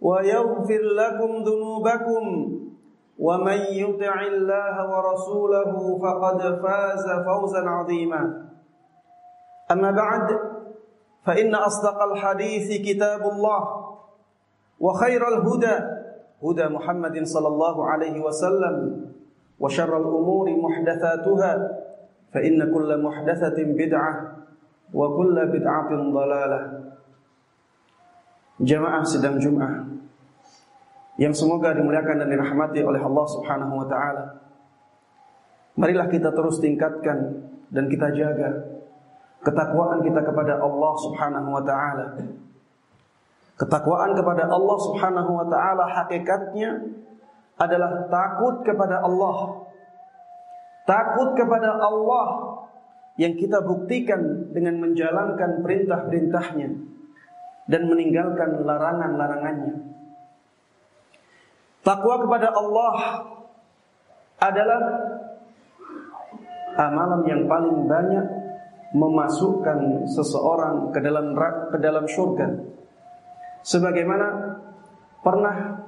ويغفر لكم ذنوبكم ومن يطع الله ورسوله فقد فاز فوزا عظيما. أما بعد فإن أصدق الحديث كتاب الله وخير الهدى هدى محمد صلى الله عليه وسلم وشر الأمور محدثاتها فإن كل محدثة بدعة وكل بدعة ضلالة. Jamaah sedang Jum'ah yang semoga dimuliakan dan dirahmati oleh Allah Subhanahu wa taala. Marilah kita terus tingkatkan dan kita jaga ketakwaan kita kepada Allah Subhanahu wa taala. Ketakwaan kepada Allah Subhanahu wa taala hakikatnya adalah takut kepada Allah. Takut kepada Allah yang kita buktikan dengan menjalankan perintah-perintahnya dan meninggalkan larangan-larangannya. Takwa kepada Allah adalah amalan yang paling banyak memasukkan seseorang ke dalam ke dalam surga. Sebagaimana pernah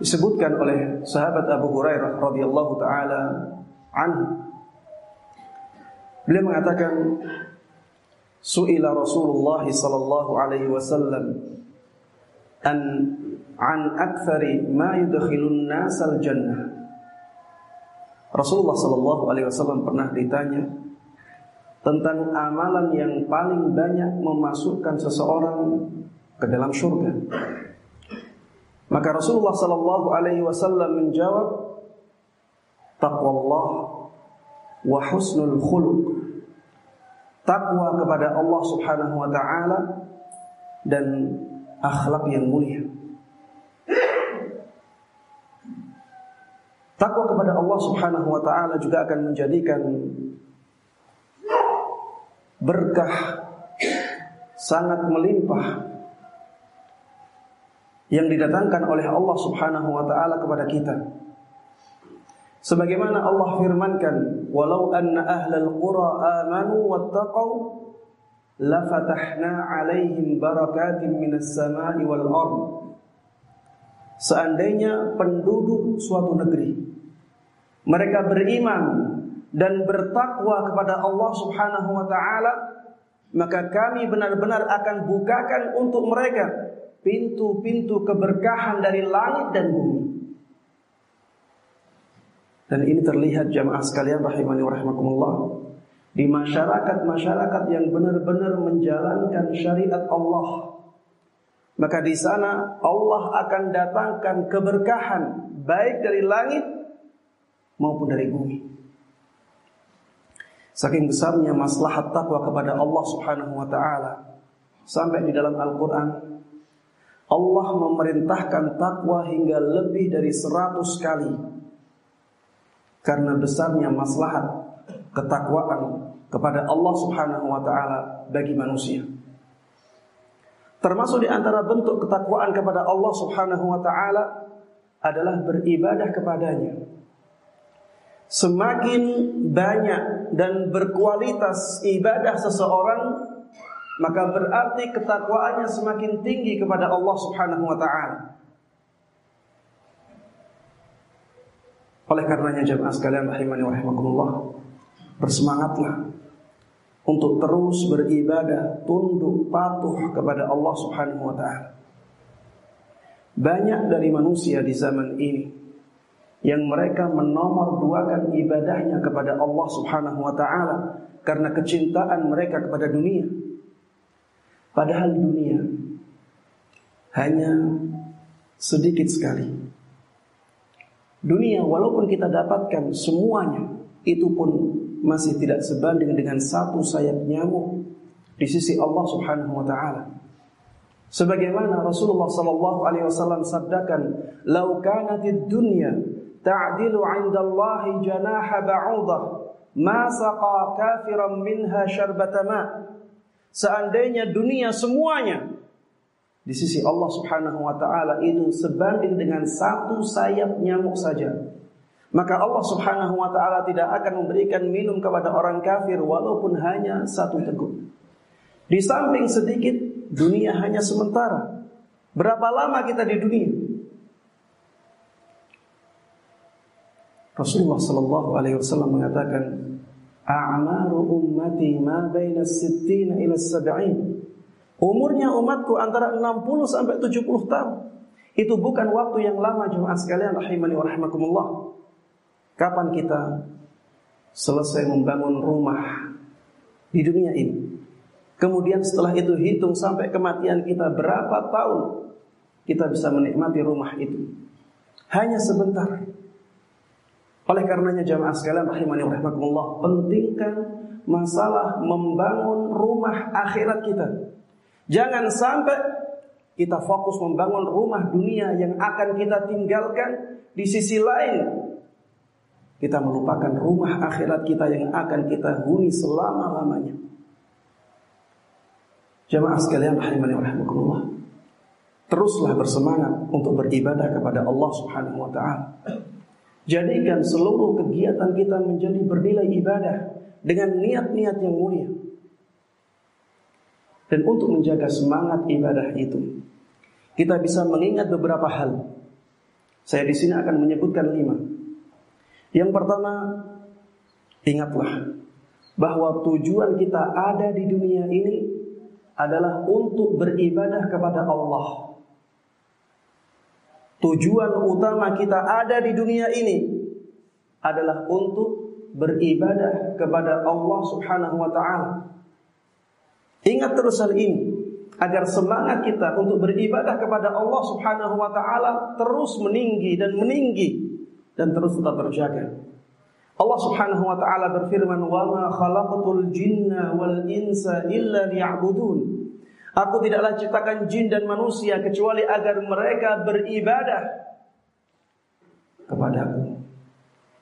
disebutkan oleh sahabat Abu Hurairah radhiyallahu taala anhu. Beliau mengatakan Su'ila Rasulullah sallallahu alaihi wasallam an an aktsari ma yudkhilun nasal jannah. Rasulullah sallallahu alaihi wasallam pernah ditanya tentang amalan yang paling banyak memasukkan seseorang ke dalam surga. Maka Rasulullah sallallahu alaihi wasallam menjawab taqwallah wa husnul khuluq takwa kepada Allah Subhanahu wa taala dan akhlak yang mulia. Takwa kepada Allah Subhanahu wa taala juga akan menjadikan berkah sangat melimpah yang didatangkan oleh Allah Subhanahu wa taala kepada kita. Sebagaimana Allah firmankan, "Walau anna ahlal qura amanu wattaqau lafatahna 'alaihim barakatin minas sama'i wal ard." Seandainya penduduk suatu negeri mereka beriman dan bertakwa kepada Allah Subhanahu wa taala, maka kami benar-benar akan bukakan untuk mereka pintu-pintu keberkahan dari langit dan bumi. Dan ini terlihat jamaah sekalian rahimani wa rahimakumullah di masyarakat-masyarakat yang benar-benar menjalankan syariat Allah. Maka di sana Allah akan datangkan keberkahan baik dari langit maupun dari bumi. Saking besarnya maslahat takwa kepada Allah Subhanahu wa taala sampai di dalam Al-Qur'an Allah memerintahkan takwa hingga lebih dari seratus kali karena besarnya maslahat ketakwaan kepada Allah Subhanahu wa taala bagi manusia. Termasuk di antara bentuk ketakwaan kepada Allah Subhanahu wa taala adalah beribadah kepadanya. Semakin banyak dan berkualitas ibadah seseorang, maka berarti ketakwaannya semakin tinggi kepada Allah Subhanahu wa taala. Oleh karenanya jemaah sekalian rahimani wa rahimakumullah, bersemangatlah untuk terus beribadah, tunduk patuh kepada Allah Subhanahu wa taala. Banyak dari manusia di zaman ini yang mereka menomorduakan ibadahnya kepada Allah Subhanahu wa taala karena kecintaan mereka kepada dunia. Padahal dunia hanya sedikit sekali. Dunia walaupun kita dapatkan semuanya itu pun masih tidak sebanding dengan satu sayap nyamuk di sisi Allah Subhanahu wa taala. Sebagaimana Rasulullah sallallahu alaihi wasallam sabdakan, "Lau kanatid dunya ta'dilu 'inda Allah janaha ba'udah, ma saqa kafiran minha syarbata ma." Seandainya dunia semuanya di sisi Allah Subhanahu wa taala itu sebanding dengan satu sayap nyamuk saja, maka Allah Subhanahu wa taala tidak akan memberikan minum kepada orang kafir walaupun hanya satu teguk. Di samping sedikit dunia hanya sementara. Berapa lama kita di dunia? Rasulullah sallallahu alaihi wasallam mengatakan, "A'maru ummati ma baina sittina ila sab'in." Umurnya umatku antara 60 sampai 70 tahun. Itu bukan waktu yang lama jemaah sekalian rahimani wa rahimakumullah. Kapan kita selesai membangun rumah di dunia ini? Kemudian setelah itu hitung sampai kematian kita berapa tahun kita bisa menikmati rumah itu. Hanya sebentar. Oleh karenanya jamaah sekalian rahimani wa rahimakumullah, pentingkan masalah membangun rumah akhirat kita. Jangan sampai kita fokus membangun rumah dunia yang akan kita tinggalkan di sisi lain. Kita melupakan rumah akhirat kita yang akan kita huni selama-lamanya. Jamaah sekalian rahimani wa rahimakumullah. Teruslah bersemangat untuk beribadah kepada Allah Subhanahu wa taala. Jadikan seluruh kegiatan kita menjadi bernilai ibadah dengan niat-niat yang mulia. Dan untuk menjaga semangat ibadah itu, kita bisa mengingat beberapa hal. Saya di sini akan menyebutkan lima. Yang pertama, ingatlah bahwa tujuan kita ada di dunia ini adalah untuk beribadah kepada Allah. Tujuan utama kita ada di dunia ini adalah untuk beribadah kepada Allah Subhanahu wa taala. Ingat terus hal ini agar semangat kita untuk beribadah kepada Allah Subhanahu wa taala terus meninggi dan meninggi dan terus tetap terjaga. Allah Subhanahu wa taala berfirman, "Wa ma khalaqatul jinna wal insa illa liya'budun." Aku tidaklah ciptakan jin dan manusia kecuali agar mereka beribadah kepadaku.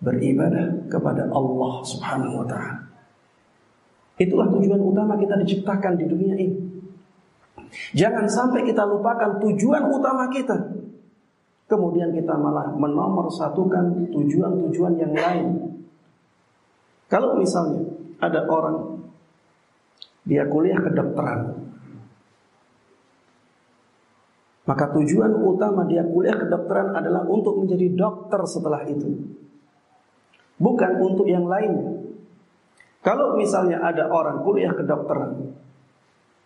Beribadah kepada Allah Subhanahu wa taala. Itulah tujuan utama kita diciptakan di dunia ini. Jangan sampai kita lupakan tujuan utama kita. Kemudian kita malah menomor satukan tujuan-tujuan yang lain kalau misalnya ada orang dia kuliah kedokteran, maka tujuan utama dia kuliah kedokteran adalah untuk menjadi dokter setelah itu. Bukan untuk yang lainnya. Kalau misalnya ada orang kuliah kedokteran,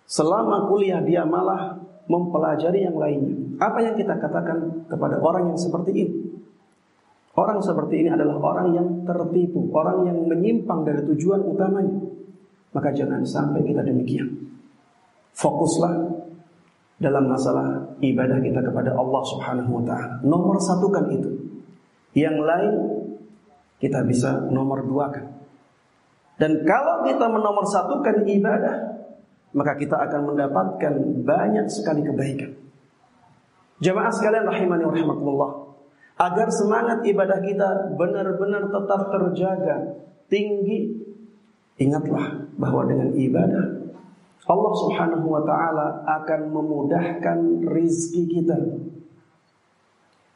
selama kuliah dia malah mempelajari yang lainnya. Apa yang kita katakan kepada orang yang seperti ini? Orang seperti ini adalah orang yang tertipu, orang yang menyimpang dari tujuan utamanya. Maka jangan sampai kita demikian. Fokuslah dalam masalah ibadah kita kepada Allah Subhanahu wa taala. Nomor satukan itu. Yang lain kita bisa nomor duakan. Dan kalau kita menomor satukan ibadah, maka kita akan mendapatkan banyak sekali kebaikan. Jamaah sekalian rahimani wa rahimakumullah agar semangat ibadah kita benar-benar tetap terjaga tinggi ingatlah bahwa dengan ibadah Allah Subhanahu wa taala akan memudahkan rizki kita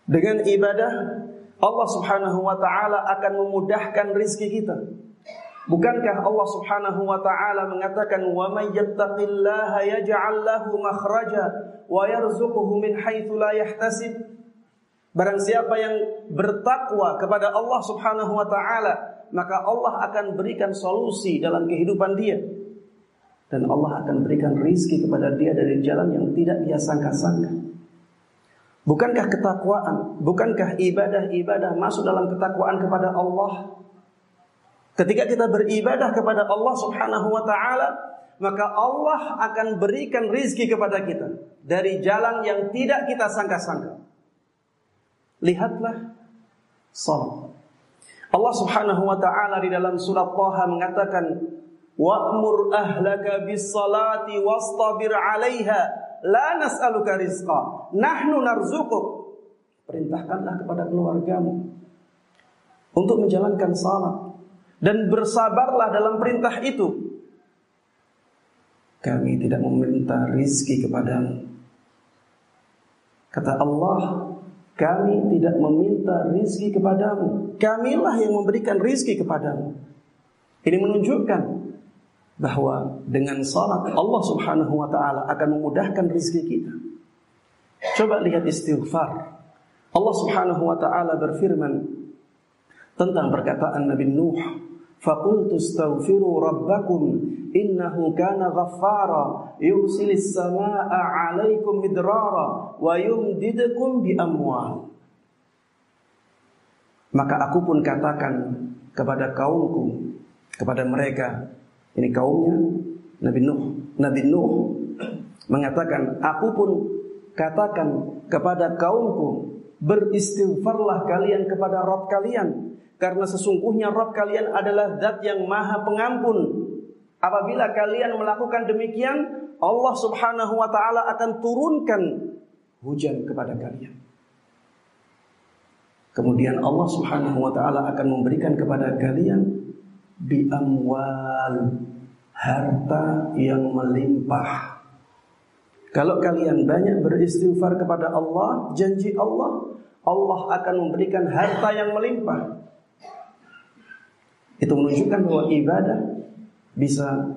Dengan ibadah Allah Subhanahu wa taala akan memudahkan rizki kita. Bukankah Allah Subhanahu wa taala mengatakan wa may yattaqillaha yaj'al lahu makhraja wa yarzuquhu min haitsu la yahtasib? Barang siapa yang bertakwa kepada Allah Subhanahu wa taala, maka Allah akan berikan solusi dalam kehidupan dia. Dan Allah akan berikan rizki kepada dia dari jalan yang tidak dia sangka-sangka. Bukankah ketakwaan, bukankah ibadah-ibadah masuk dalam ketakwaan kepada Allah? Ketika kita beribadah kepada Allah Subhanahu wa taala, maka Allah akan berikan rizki kepada kita dari jalan yang tidak kita sangka-sangka. Lihatlah salat. Allah Subhanahu wa taala di dalam surat Thaha mengatakan, "Wa'mur ahlaka bis salati wastabir 'alaiha." La nas'aluka rizqa, nahnu narzuquk. Perintahkanlah kepada keluargamu untuk menjalankan salat dan bersabarlah dalam perintah itu. Kami tidak meminta rizki kepadamu. Kata Allah, kami tidak meminta rizki kepadamu. Kamilah yang memberikan rizki kepadamu. Ini menunjukkan bahwa dengan salat Allah Subhanahu wa taala akan memudahkan rezeki kita. Coba lihat istighfar. Allah Subhanahu wa taala berfirman tentang perkataan Nabi Nuh, "Faqultu astaghfiru rabbakum innahu kana ghaffara yursilis samaa'a 'alaikum midrara wa yumdidukum bi amwal." Maka aku pun katakan kepada kaumku, kepada mereka, ini kaumnya Nabi Nuh. Nabi Nuh mengatakan, aku pun katakan kepada kaumku, beristighfarlah kalian kepada Rabb kalian. Karena sesungguhnya Rabb kalian adalah zat yang maha pengampun. Apabila kalian melakukan demikian, Allah subhanahu wa ta'ala akan turunkan hujan kepada kalian. Kemudian Allah subhanahu wa ta'ala akan memberikan kepada kalian bi amwal harta yang melimpah. Kalau kalian banyak beristighfar kepada Allah, janji Allah, Allah akan memberikan harta yang melimpah. Itu menunjukkan bahwa ibadah bisa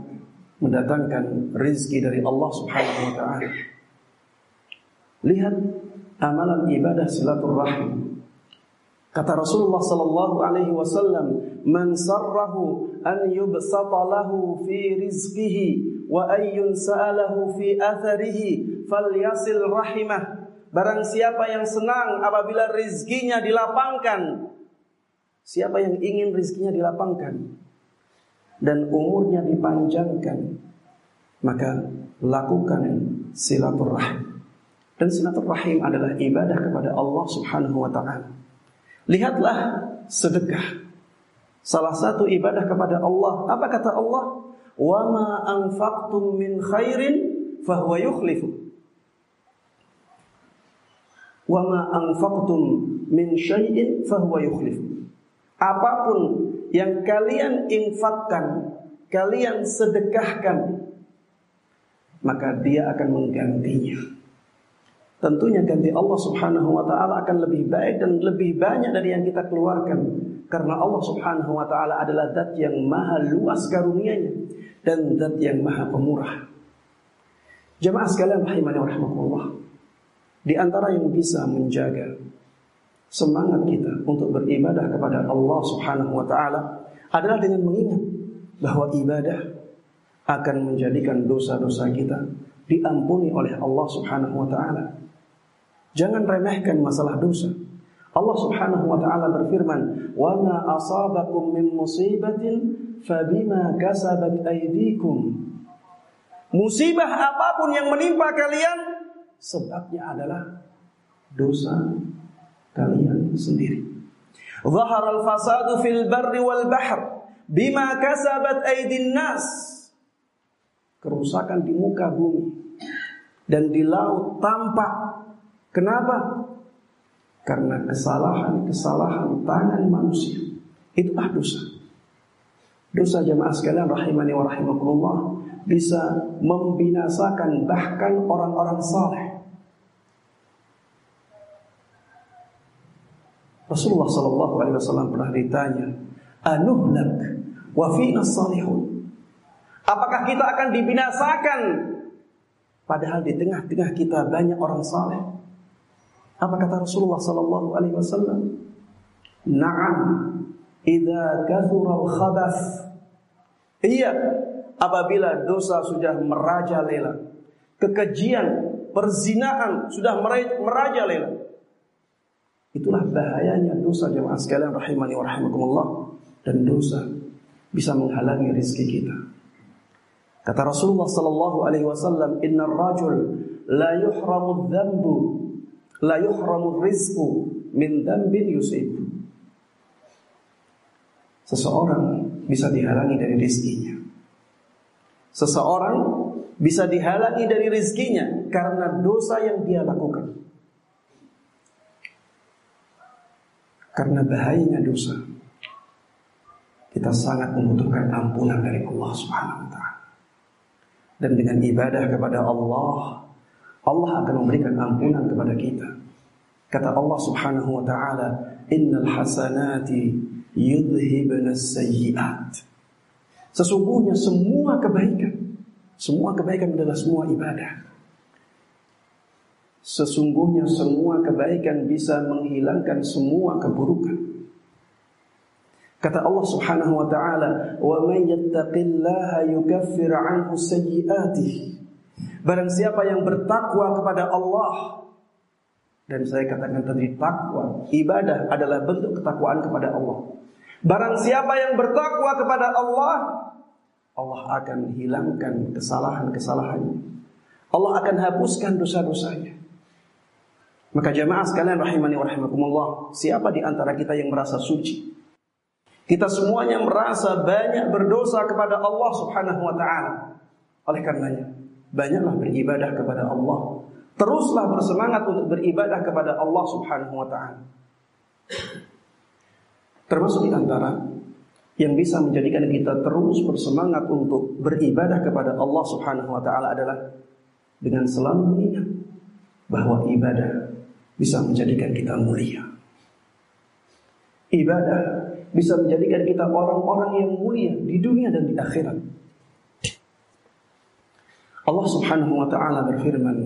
mendatangkan rizki dari Allah Subhanahu wa taala. Lihat amalan ibadah silaturahim Kata Rasulullah sallallahu alaihi wasallam, "Man sarrahu an yubsata lahu fi rizqihi wa an yunsa'alahu fi atharihi falyasil rahimah." Barang siapa yang senang apabila rizkinya dilapangkan, siapa yang ingin rizkinya dilapangkan dan umurnya dipanjangkan, maka lakukan silaturahim. Dan silaturahim adalah ibadah kepada Allah Subhanahu wa taala. Lihatlah sedekah. Salah satu ibadah kepada Allah. Apa kata Allah? Wa ma anfaqtum min khairin fahuwa yukhlifu. Wa ma anfaqtum min syai'in fahuwa yukhlifu. Apa pun yang kalian infakkan, kalian sedekahkan, maka dia akan menggantinya. Tentunya ganti Allah Subhanahu wa taala akan lebih baik dan lebih banyak dari yang kita keluarkan karena Allah Subhanahu wa taala adalah zat yang maha luas karunia-Nya dan zat yang maha pemurah. Jemaah sekalian rahimani wa. Di antara yang bisa menjaga semangat kita untuk beribadah kepada Allah Subhanahu wa taala adalah dengan mengingat bahwa ibadah akan menjadikan dosa-dosa kita diampuni oleh Allah Subhanahu wa taala. Jangan remehkan masalah dosa. Allah Subhanahu wa taala berfirman, "Wa ma asabakum min musibatin fabima kasabat aydikum." Musibah apa pun yang menimpa kalian sebabnya adalah dosa kalian sendiri. Zahar al-fasadu fil barri wal bahr bima kasabat aydin nas. Kerusakan di muka bumi dan di laut tampak Kenapa? Karena kesalahan-kesalahan tangan manusia. Itulah dosa. Dosa jemaah sekalian rahimani wa rahimakumullah bisa membinasakan bahkan orang-orang saleh. Rasulullah Shallallahu Alaihi Wasallam pernah ditanya, anuhlak wa fina salihun. Apakah kita akan dibinasakan? Padahal di tengah-tengah kita banyak orang saleh. Apa kata Rasulullah Sallallahu Alaihi Wasallam? Naam, idza kathura al-khabath. Iya, apabila dosa sudah merajalela, kekejian, perzinaan sudah merajalela, Itulah bahayanya dosa jemaah sekalian rahimani wa rahimakumullah dan dosa bisa menghalangi rezeki kita. Kata Rasulullah sallallahu alaihi wasallam, "Innar rajul la yuhramu dzambu la yuhramu rizqu min dzambin yusib." Seseorang bisa dihalangi dari rezekinya. Seseorang bisa dihalangi dari rezekinya karena dosa yang dia lakukan. Karena bahayanya dosa. Kita sangat membutuhkan ampunan dari Allah Subhanahu wa taala. Dan dengan ibadah kepada Allah, Allah akan memberikan ampunan kepada kita. Kata Allah Subhanahu wa taala, "Innal hasanati yudhibna sayyi'at." Sesungguhnya semua kebaikan, semua kebaikan adalah semua ibadah. Sesungguhnya semua kebaikan bisa menghilangkan semua keburukan. Kata Allah Subhanahu wa taala, "Wa may yattaqillaha yukaffir 'anhu sayyi'atihi." Barang siapa yang bertakwa kepada Allah dan saya katakan tadi takwa, ibadah adalah bentuk ketakwaan kepada Allah. Barang siapa yang bertakwa kepada Allah, Allah akan hilangkan kesalahan-kesalahannya. Allah akan hapuskan dosa-dosanya. Maka jamaah sekalian rahimani wa rahimakumullah, siapa di antara kita yang merasa suci? Kita semuanya merasa banyak berdosa kepada Allah Subhanahu wa taala. Oleh karenanya, banyaklah beribadah kepada Allah. Teruslah bersemangat untuk beribadah kepada Allah Subhanahu wa taala. Termasuk di antara yang bisa menjadikan kita terus bersemangat untuk beribadah kepada Allah Subhanahu wa taala adalah dengan selalu mengingat bahwa ibadah bisa menjadikan kita mulia. Ibadah bisa menjadikan kita orang-orang yang mulia di dunia dan di akhirat. Allah Subhanahu wa taala berfirman,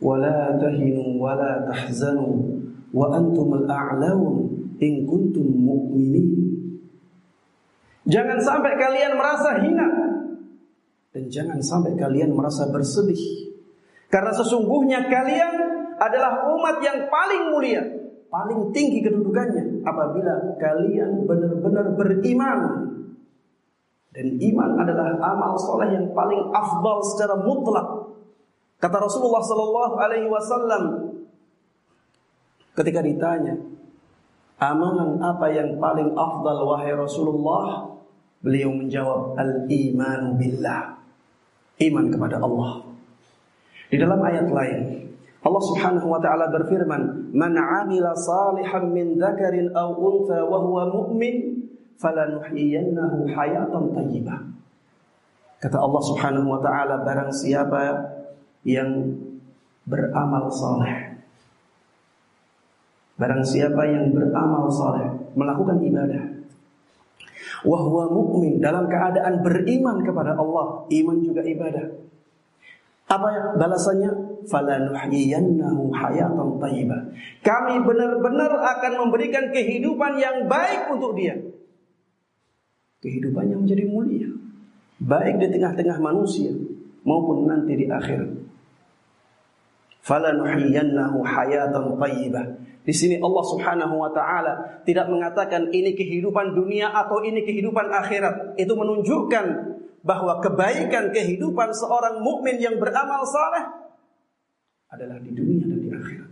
"Wala tahinu wala tahzanu wa antumul a'laun in kuntum mu'minin." Jangan sampai kalian merasa hina dan jangan sampai kalian merasa bersedih. Karena sesungguhnya kalian adalah umat yang paling mulia, paling tinggi kedudukannya apabila kalian benar-benar beriman. Dan iman adalah amal soleh yang paling afdal secara mutlak. Kata Rasulullah Sallallahu Alaihi Wasallam ketika ditanya, amalan apa yang paling afdal wahai Rasulullah? Beliau menjawab, al-iman billah. Iman kepada Allah. Di dalam ayat lain, Allah Subhanahu wa taala berfirman, "Man 'amila salihan min dzakarin aw untha wa huwa mu'min, falanuhyiyannahu hayatan thayyibah." Kata Allah Subhanahu wa taala, barang siapa yang beramal saleh Barang siapa yang beramal saleh, melakukan ibadah, wahwa mukmin dalam keadaan beriman kepada Allah, iman juga ibadah. Apa balasannya? Falanuhyiyannahu hayatan thayyibah. Kami benar-benar akan memberikan kehidupan yang baik untuk dia. Kehidupan yang menjadi mulia. Baik di tengah-tengah manusia maupun nanti di akhirat. Falanuhyiyannahu hayatan thayyibah. Di sini Allah Subhanahu wa taala tidak mengatakan ini kehidupan dunia atau ini kehidupan akhirat. Itu menunjukkan bahwa kebaikan kehidupan seorang mukmin yang beramal saleh adalah di dunia dan di akhirat.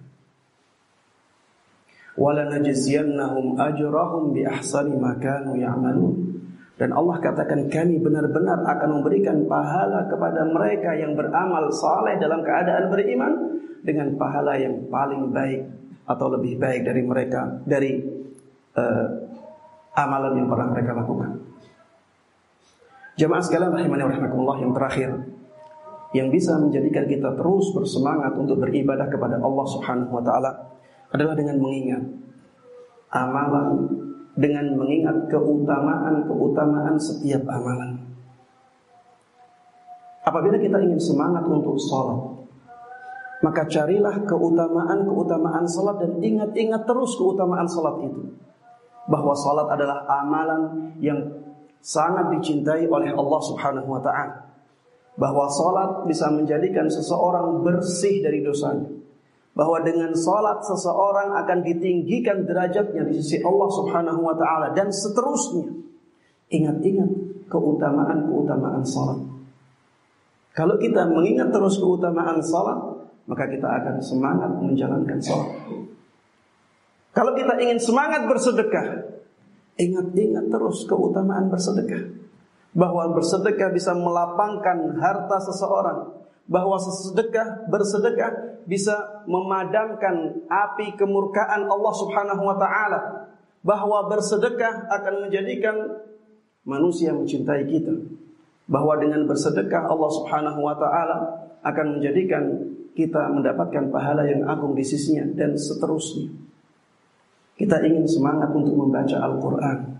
Walanajziyannahum ajrahum bi ahsani ma kanu ya'malun. Dan Allah katakan kami benar-benar akan memberikan pahala kepada mereka yang beramal saleh dalam keadaan beriman dengan pahala yang paling baik atau lebih baik dari mereka dari uh, amalan yang pernah mereka lakukan. Jemaah sekalian rahimani rahimakumullah yang terakhir yang bisa menjadikan kita terus bersemangat untuk beribadah kepada Allah Subhanahu wa taala adalah dengan mengingat amalan dengan mengingat keutamaan-keutamaan setiap amalan. Apabila kita ingin semangat untuk sholat, maka carilah keutamaan-keutamaan sholat dan ingat-ingat terus keutamaan sholat itu. Bahwa sholat adalah amalan yang sangat dicintai oleh Allah Subhanahu wa taala. Bahwa sholat bisa menjadikan seseorang bersih dari dosanya bahwa dengan salat seseorang akan ditinggikan derajatnya di sisi Allah Subhanahu wa taala dan seterusnya. Ingat-ingat keutamaan-keutamaan salat. Kalau kita mengingat terus keutamaan salat, maka kita akan semangat menjalankan salat. Kalau kita ingin semangat bersedekah, ingat-ingat terus keutamaan bersedekah. Bahwa bersedekah bisa melapangkan harta seseorang, bahwa sedekah bersedekah bisa memadamkan api kemurkaan Allah Subhanahu wa taala bahwa bersedekah akan menjadikan manusia mencintai kita bahwa dengan bersedekah Allah Subhanahu wa taala akan menjadikan kita mendapatkan pahala yang agung di sisinya dan seterusnya. Kita ingin semangat untuk membaca Al-Qur'an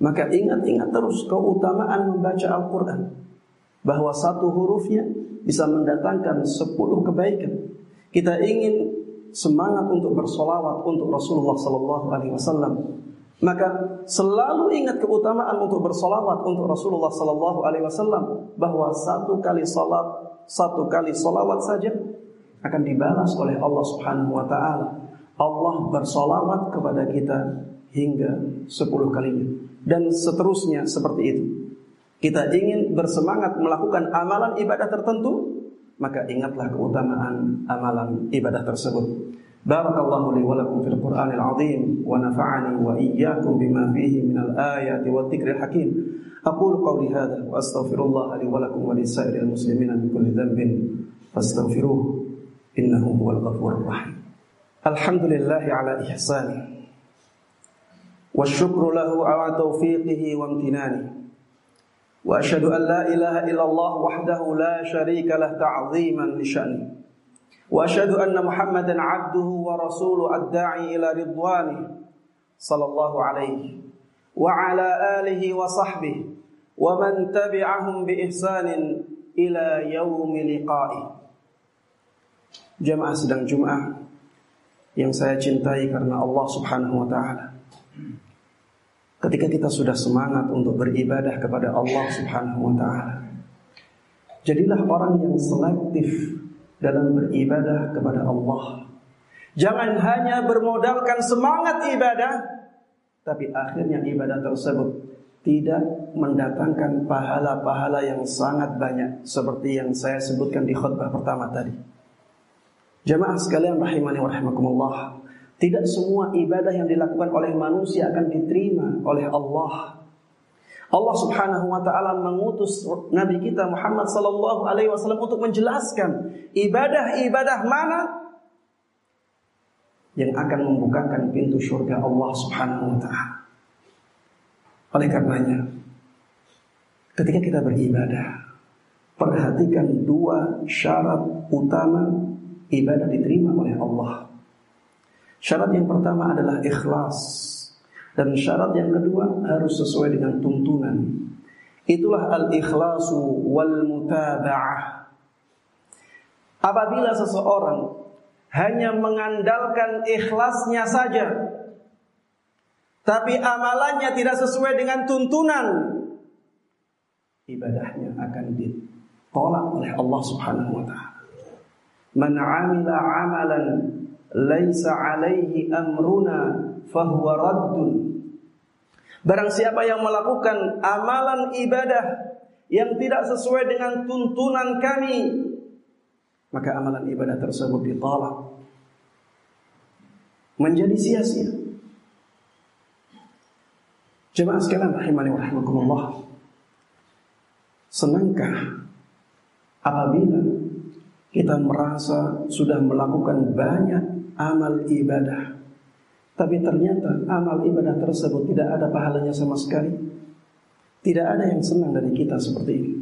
maka ingat-ingat terus keutamaan membaca Al-Qur'an bahwa satu hurufnya bisa mendatangkan sepuluh kebaikan. Kita ingin semangat untuk bersolawat untuk Rasulullah Sallallahu Alaihi Wasallam. Maka selalu ingat keutamaan untuk bersolawat untuk Rasulullah Sallallahu Alaihi Wasallam bahwa satu kali salat, satu kali solawat saja akan dibalas oleh Allah Subhanahu Wa Taala. Allah bersolawat kepada kita hingga sepuluh kalinya dan seterusnya seperti itu. Kita ingin bersemangat melakukan amalan ibadah tertentu, maka ingatlah keutamaan amalan ibadah tersebut. Barakallahu li wa lakum fil Qur'anil azim wa nafa'ani wa iyyakum bima fihi minal ayati wa dzikril hakim. Qawli hadha wa li wa lakum wa lisairil muslimina min kulli dhanbin fastaghfiruhu innahu huwal ghafurur rahim. Alhamdulillah ala ihsani. والشكر له على توفيقه وامتنانه. وأشهد أن لا إله إلا الله وحده لا شريك له تعظيما لشأنه. وأشهد أن محمدا عبده ورسوله الداعي إلى رضوانه صلى الله عليه وعلى آله وصحبه ومن تبعهم بإحسان إلى يوم لقائه. jemaah sedang Jumat yang saya cintai karena Allah Subhanahu wa taala. Ketika kita sudah semangat untuk beribadah kepada Allah Subhanahu wa taala. Jadilah orang yang selektif dalam beribadah kepada Allah. Jangan hanya bermodalkan semangat ibadah tapi akhirnya ibadah tersebut tidak mendatangkan pahala-pahala yang sangat banyak seperti yang saya sebutkan di khutbah pertama tadi. Jamaah sekalian rahimani wa rahimakumullah. Tidak semua ibadah yang dilakukan oleh manusia akan diterima oleh Allah. Allah Subhanahu wa taala mengutus nabi kita Muhammad sallallahu alaihi wasallam untuk menjelaskan ibadah-ibadah mana yang akan membukakan pintu surga Allah Subhanahu wa taala. Oleh karenanya ketika kita beribadah perhatikan dua syarat utama ibadah diterima oleh Allah. Syarat yang pertama adalah ikhlas dan syarat yang kedua harus sesuai dengan tuntunan. Itulah al-ikhlasu wal mutaba'ah. Apabila seseorang hanya mengandalkan ikhlasnya saja tapi amalannya tidak sesuai dengan tuntunan ibadahnya akan ditolak oleh Allah Subhanahu wa taala. Man 'amila 'amalan laisa alaihi amruna fahuwa raddun. Barang siapa yang melakukan amalan ibadah yang tidak sesuai dengan tuntunan kami, maka amalan ibadah tersebut ditolak. Menjadi sia-sia. Jemaah sekalian rahimani wa rahimakumullah. Senangkah apabila kita merasa sudah melakukan banyak amal ibadah. Tapi ternyata amal ibadah tersebut tidak ada pahalanya sama sekali. Tidak ada yang senang dari kita seperti ini.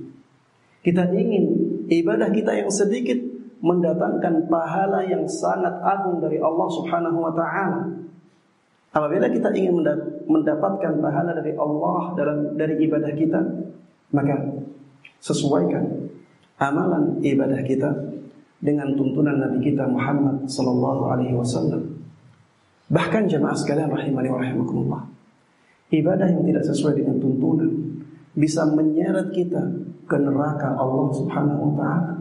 Kita ingin ibadah kita yang sedikit mendatangkan pahala yang sangat agung dari Allah Subhanahu wa taala. Apabila kita ingin mendapatkan pahala dari Allah dalam dari ibadah kita, maka sesuaikan amalan ibadah kita dengan tuntunan Nabi kita Muhammad sallallahu alaihi wasallam. Bahkan jemaah sekalian rahimani rahimakumullah. Ibadah yang tidak sesuai dengan tuntunan bisa menyeret kita ke neraka Allah Subhanahu wa taala.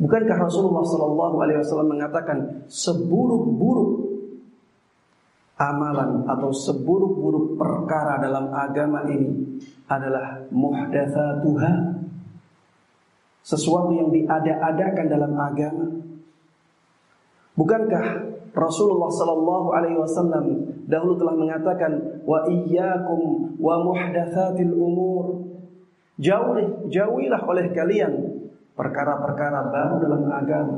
Bukankah Rasulullah sallallahu alaihi wasallam mengatakan seburuk-buruk amalan atau seburuk-buruk perkara dalam agama ini adalah muhdatsatuha sesuatu yang diada-adakan dalam agama. Bukankah Rasulullah sallallahu alaihi wasallam dahulu telah mengatakan wa iyyakum wa muhdatsatil umur. Jauhi jauhilah oleh kalian perkara-perkara baru dalam agama.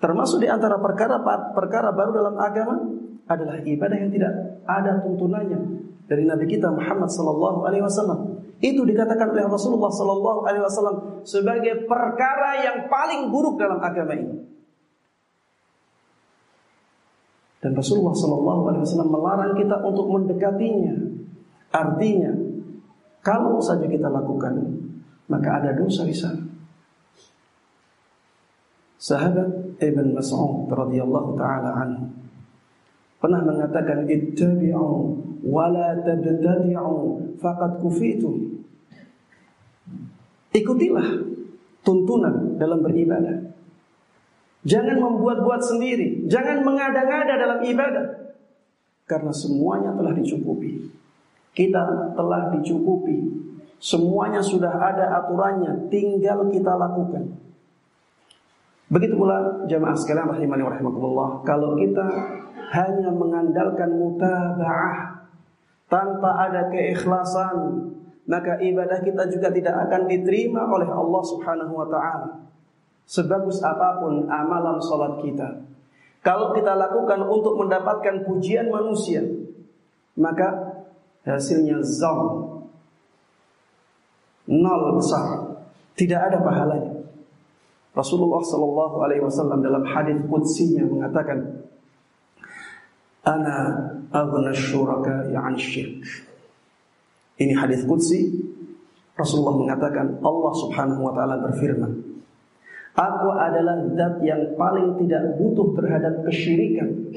Termasuk di antara perkara perkara baru dalam agama adalah ibadah yang tidak ada tuntunannya dari Nabi kita Muhammad sallallahu alaihi wasallam. Itu dikatakan oleh Rasulullah sallallahu alaihi wasallam sebagai perkara yang paling buruk dalam agama ini. Dan Rasulullah sallallahu alaihi wasallam melarang kita untuk mendekatinya. Artinya, kalau saja kita lakukan, maka ada dosa di sana. Sahabat Ibn Mas'ud radhiyallahu taala anhu pernah mengatakan ittabi'u wa la tabtadi'u faqad kufitum. Ikutilah tuntunan dalam beribadah. Jangan membuat-buat sendiri, jangan mengada-ngada dalam ibadah. Karena semuanya telah dicukupi. Kita telah dicukupi. Semuanya sudah ada aturannya, tinggal kita lakukan. Begitu pula jamaah sekalian rahimani wa rahimakumullah, kalau kita hanya mengandalkan mutaba'ah. Tanpa ada keikhlasan maka ibadah kita juga tidak akan diterima oleh Allah Subhanahu wa taala. Sebagus apa pun amalan salat kita. Kalau kita lakukan untuk mendapatkan pujian manusia maka hasilnya zam. Nol besar. Tidak ada pahalanya. Rasulullah Shallallahu Alaihi Wasallam dalam hadis qudsinya mengatakan Ana aghna syuraka ya'an syirk. Ini hadis qudsi Rasulullah mengatakan Allah Subhanahu wa taala berfirman, Aku adalah zat yang paling tidak butuh terhadap kesyirikan.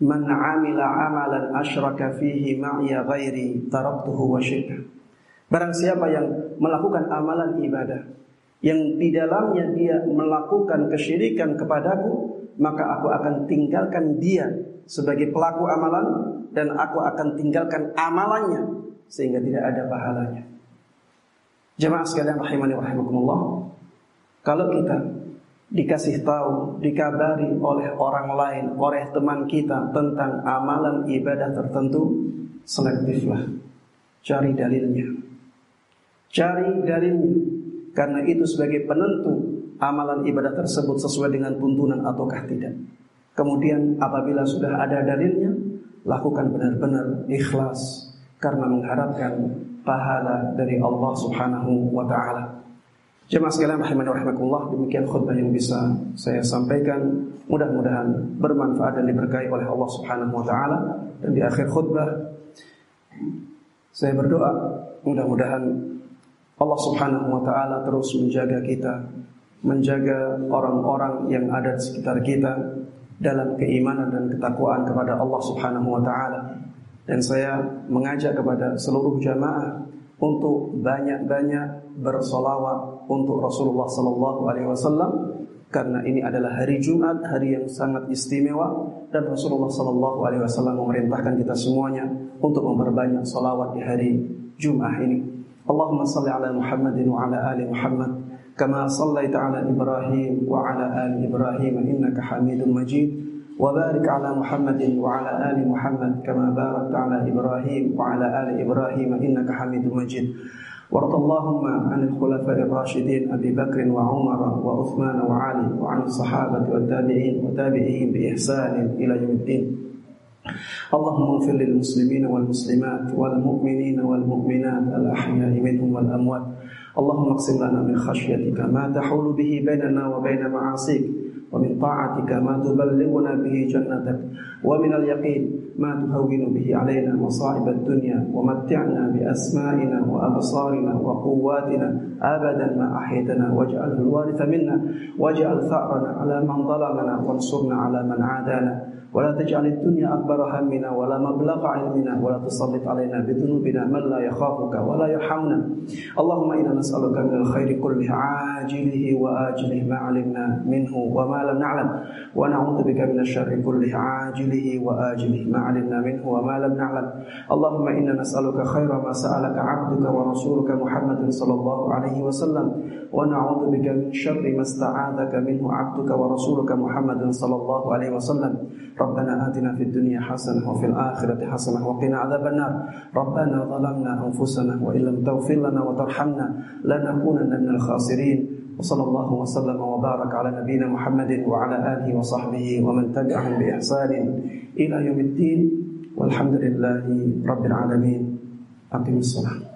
Man amila amalan asyraka fihi ma'iya ghairi taraktuhu wa syirka. Barang siapa yang melakukan amalan ibadah yang di dalamnya dia melakukan kesyirikan kepadaku, maka aku akan tinggalkan dia sebagai pelaku amalan dan aku akan tinggalkan amalannya sehingga tidak ada pahalanya. Jemaah sekalian rahimani rahimakumullah. Kalau kita dikasih tahu, dikabari oleh orang lain, oleh teman kita tentang amalan ibadah tertentu, selektiflah. Cari dalilnya. Cari dalilnya. Karena itu sebagai penentu amalan ibadah tersebut sesuai dengan tuntunan ataukah tidak. Kemudian apabila sudah ada dalilnya, lakukan benar-benar ikhlas karena mengharapkan pahala dari Allah Subhanahu wa taala. Jemaah sekalian rahimani rahimakumullah, demikian khutbah yang bisa saya sampaikan. Mudah-mudahan bermanfaat dan diberkahi oleh Allah Subhanahu wa taala. Dan di akhir khutbah saya berdoa mudah-mudahan Allah Subhanahu wa taala terus menjaga kita menjaga orang-orang yang ada di sekitar kita dalam keimanan dan ketakwaan kepada Allah Subhanahu wa taala. Dan saya mengajak kepada seluruh jamaah untuk banyak-banyak bersolawat untuk Rasulullah sallallahu alaihi wasallam karena ini adalah hari Jumat, hari yang sangat istimewa dan Rasulullah sallallahu alaihi wasallam memerintahkan kita semuanya untuk memperbanyak solawat di hari Jumat ini. Allahumma salli ala Muhammadin wa ala ali Muhammad كما صليت على إبراهيم وعلى آل إبراهيم إنك حميد مجيد. وبارك على محمد وعلى آل محمد كما باركت على إبراهيم وعلى آل إبراهيم إنك حميد مجيد. وارض اللهم عن الخلفاء الراشدين أبي بكر وعمر وعثمان وعلي وعن الصحابة والتابعين وتابعيهم بإحسان إلى يوم الدين. اللهم اغفر للمسلمين والمسلمات والمؤمنين والمؤمنات الأحياء منهم والأموات. اللهم اقسم لنا من خشيتك ما تحول به بيننا وبين معاصيك ومن طاعتك ما تبلغنا به جنتك ومن اليقين ما تهون به علينا مصائب الدنيا ومتعنا بأسمائنا وأبصارنا وقواتنا أبدا ما أحيتنا واجعله الوارث منا واجعل ثأرنا على من ظلمنا وانصرنا على من عادانا. ولا تجعل الدنيا أكبر همنا ولا مبلغ علمنا ولا تسلط علينا بذنوبنا من لا يخافك ولا يرحمنا. اللهم إنا نسألك من الخير كله عاجله وآجله ما علمنا منه وما لم نعلم. ونعوذ بك من الشر كله عاجله وآجله ما علمنا منه وما لم نعلم. اللهم إنا نسألك خير ما سألك عبدك ورسولك محمد صلى الله عليه وسلم. ونعوذ بك من شر ما استعاذك منه عبدك ورسولك محمد صلى الله عليه وسلم. ربنا آتنا في الدنيا حسنة وفي الآخرة حسنة وقنا عذاب النار. ربنا ظلمنا أنفسنا وإن لم تغفر لنا وترحمنا لنكونن من الخاسرين. وصلى الله وسلم وبارك على نبينا محمد وعلى آله وصحبه ومن تبعهم بإحسان إلى يوم الدين. والحمد لله رب العالمين. أقم الصلاة.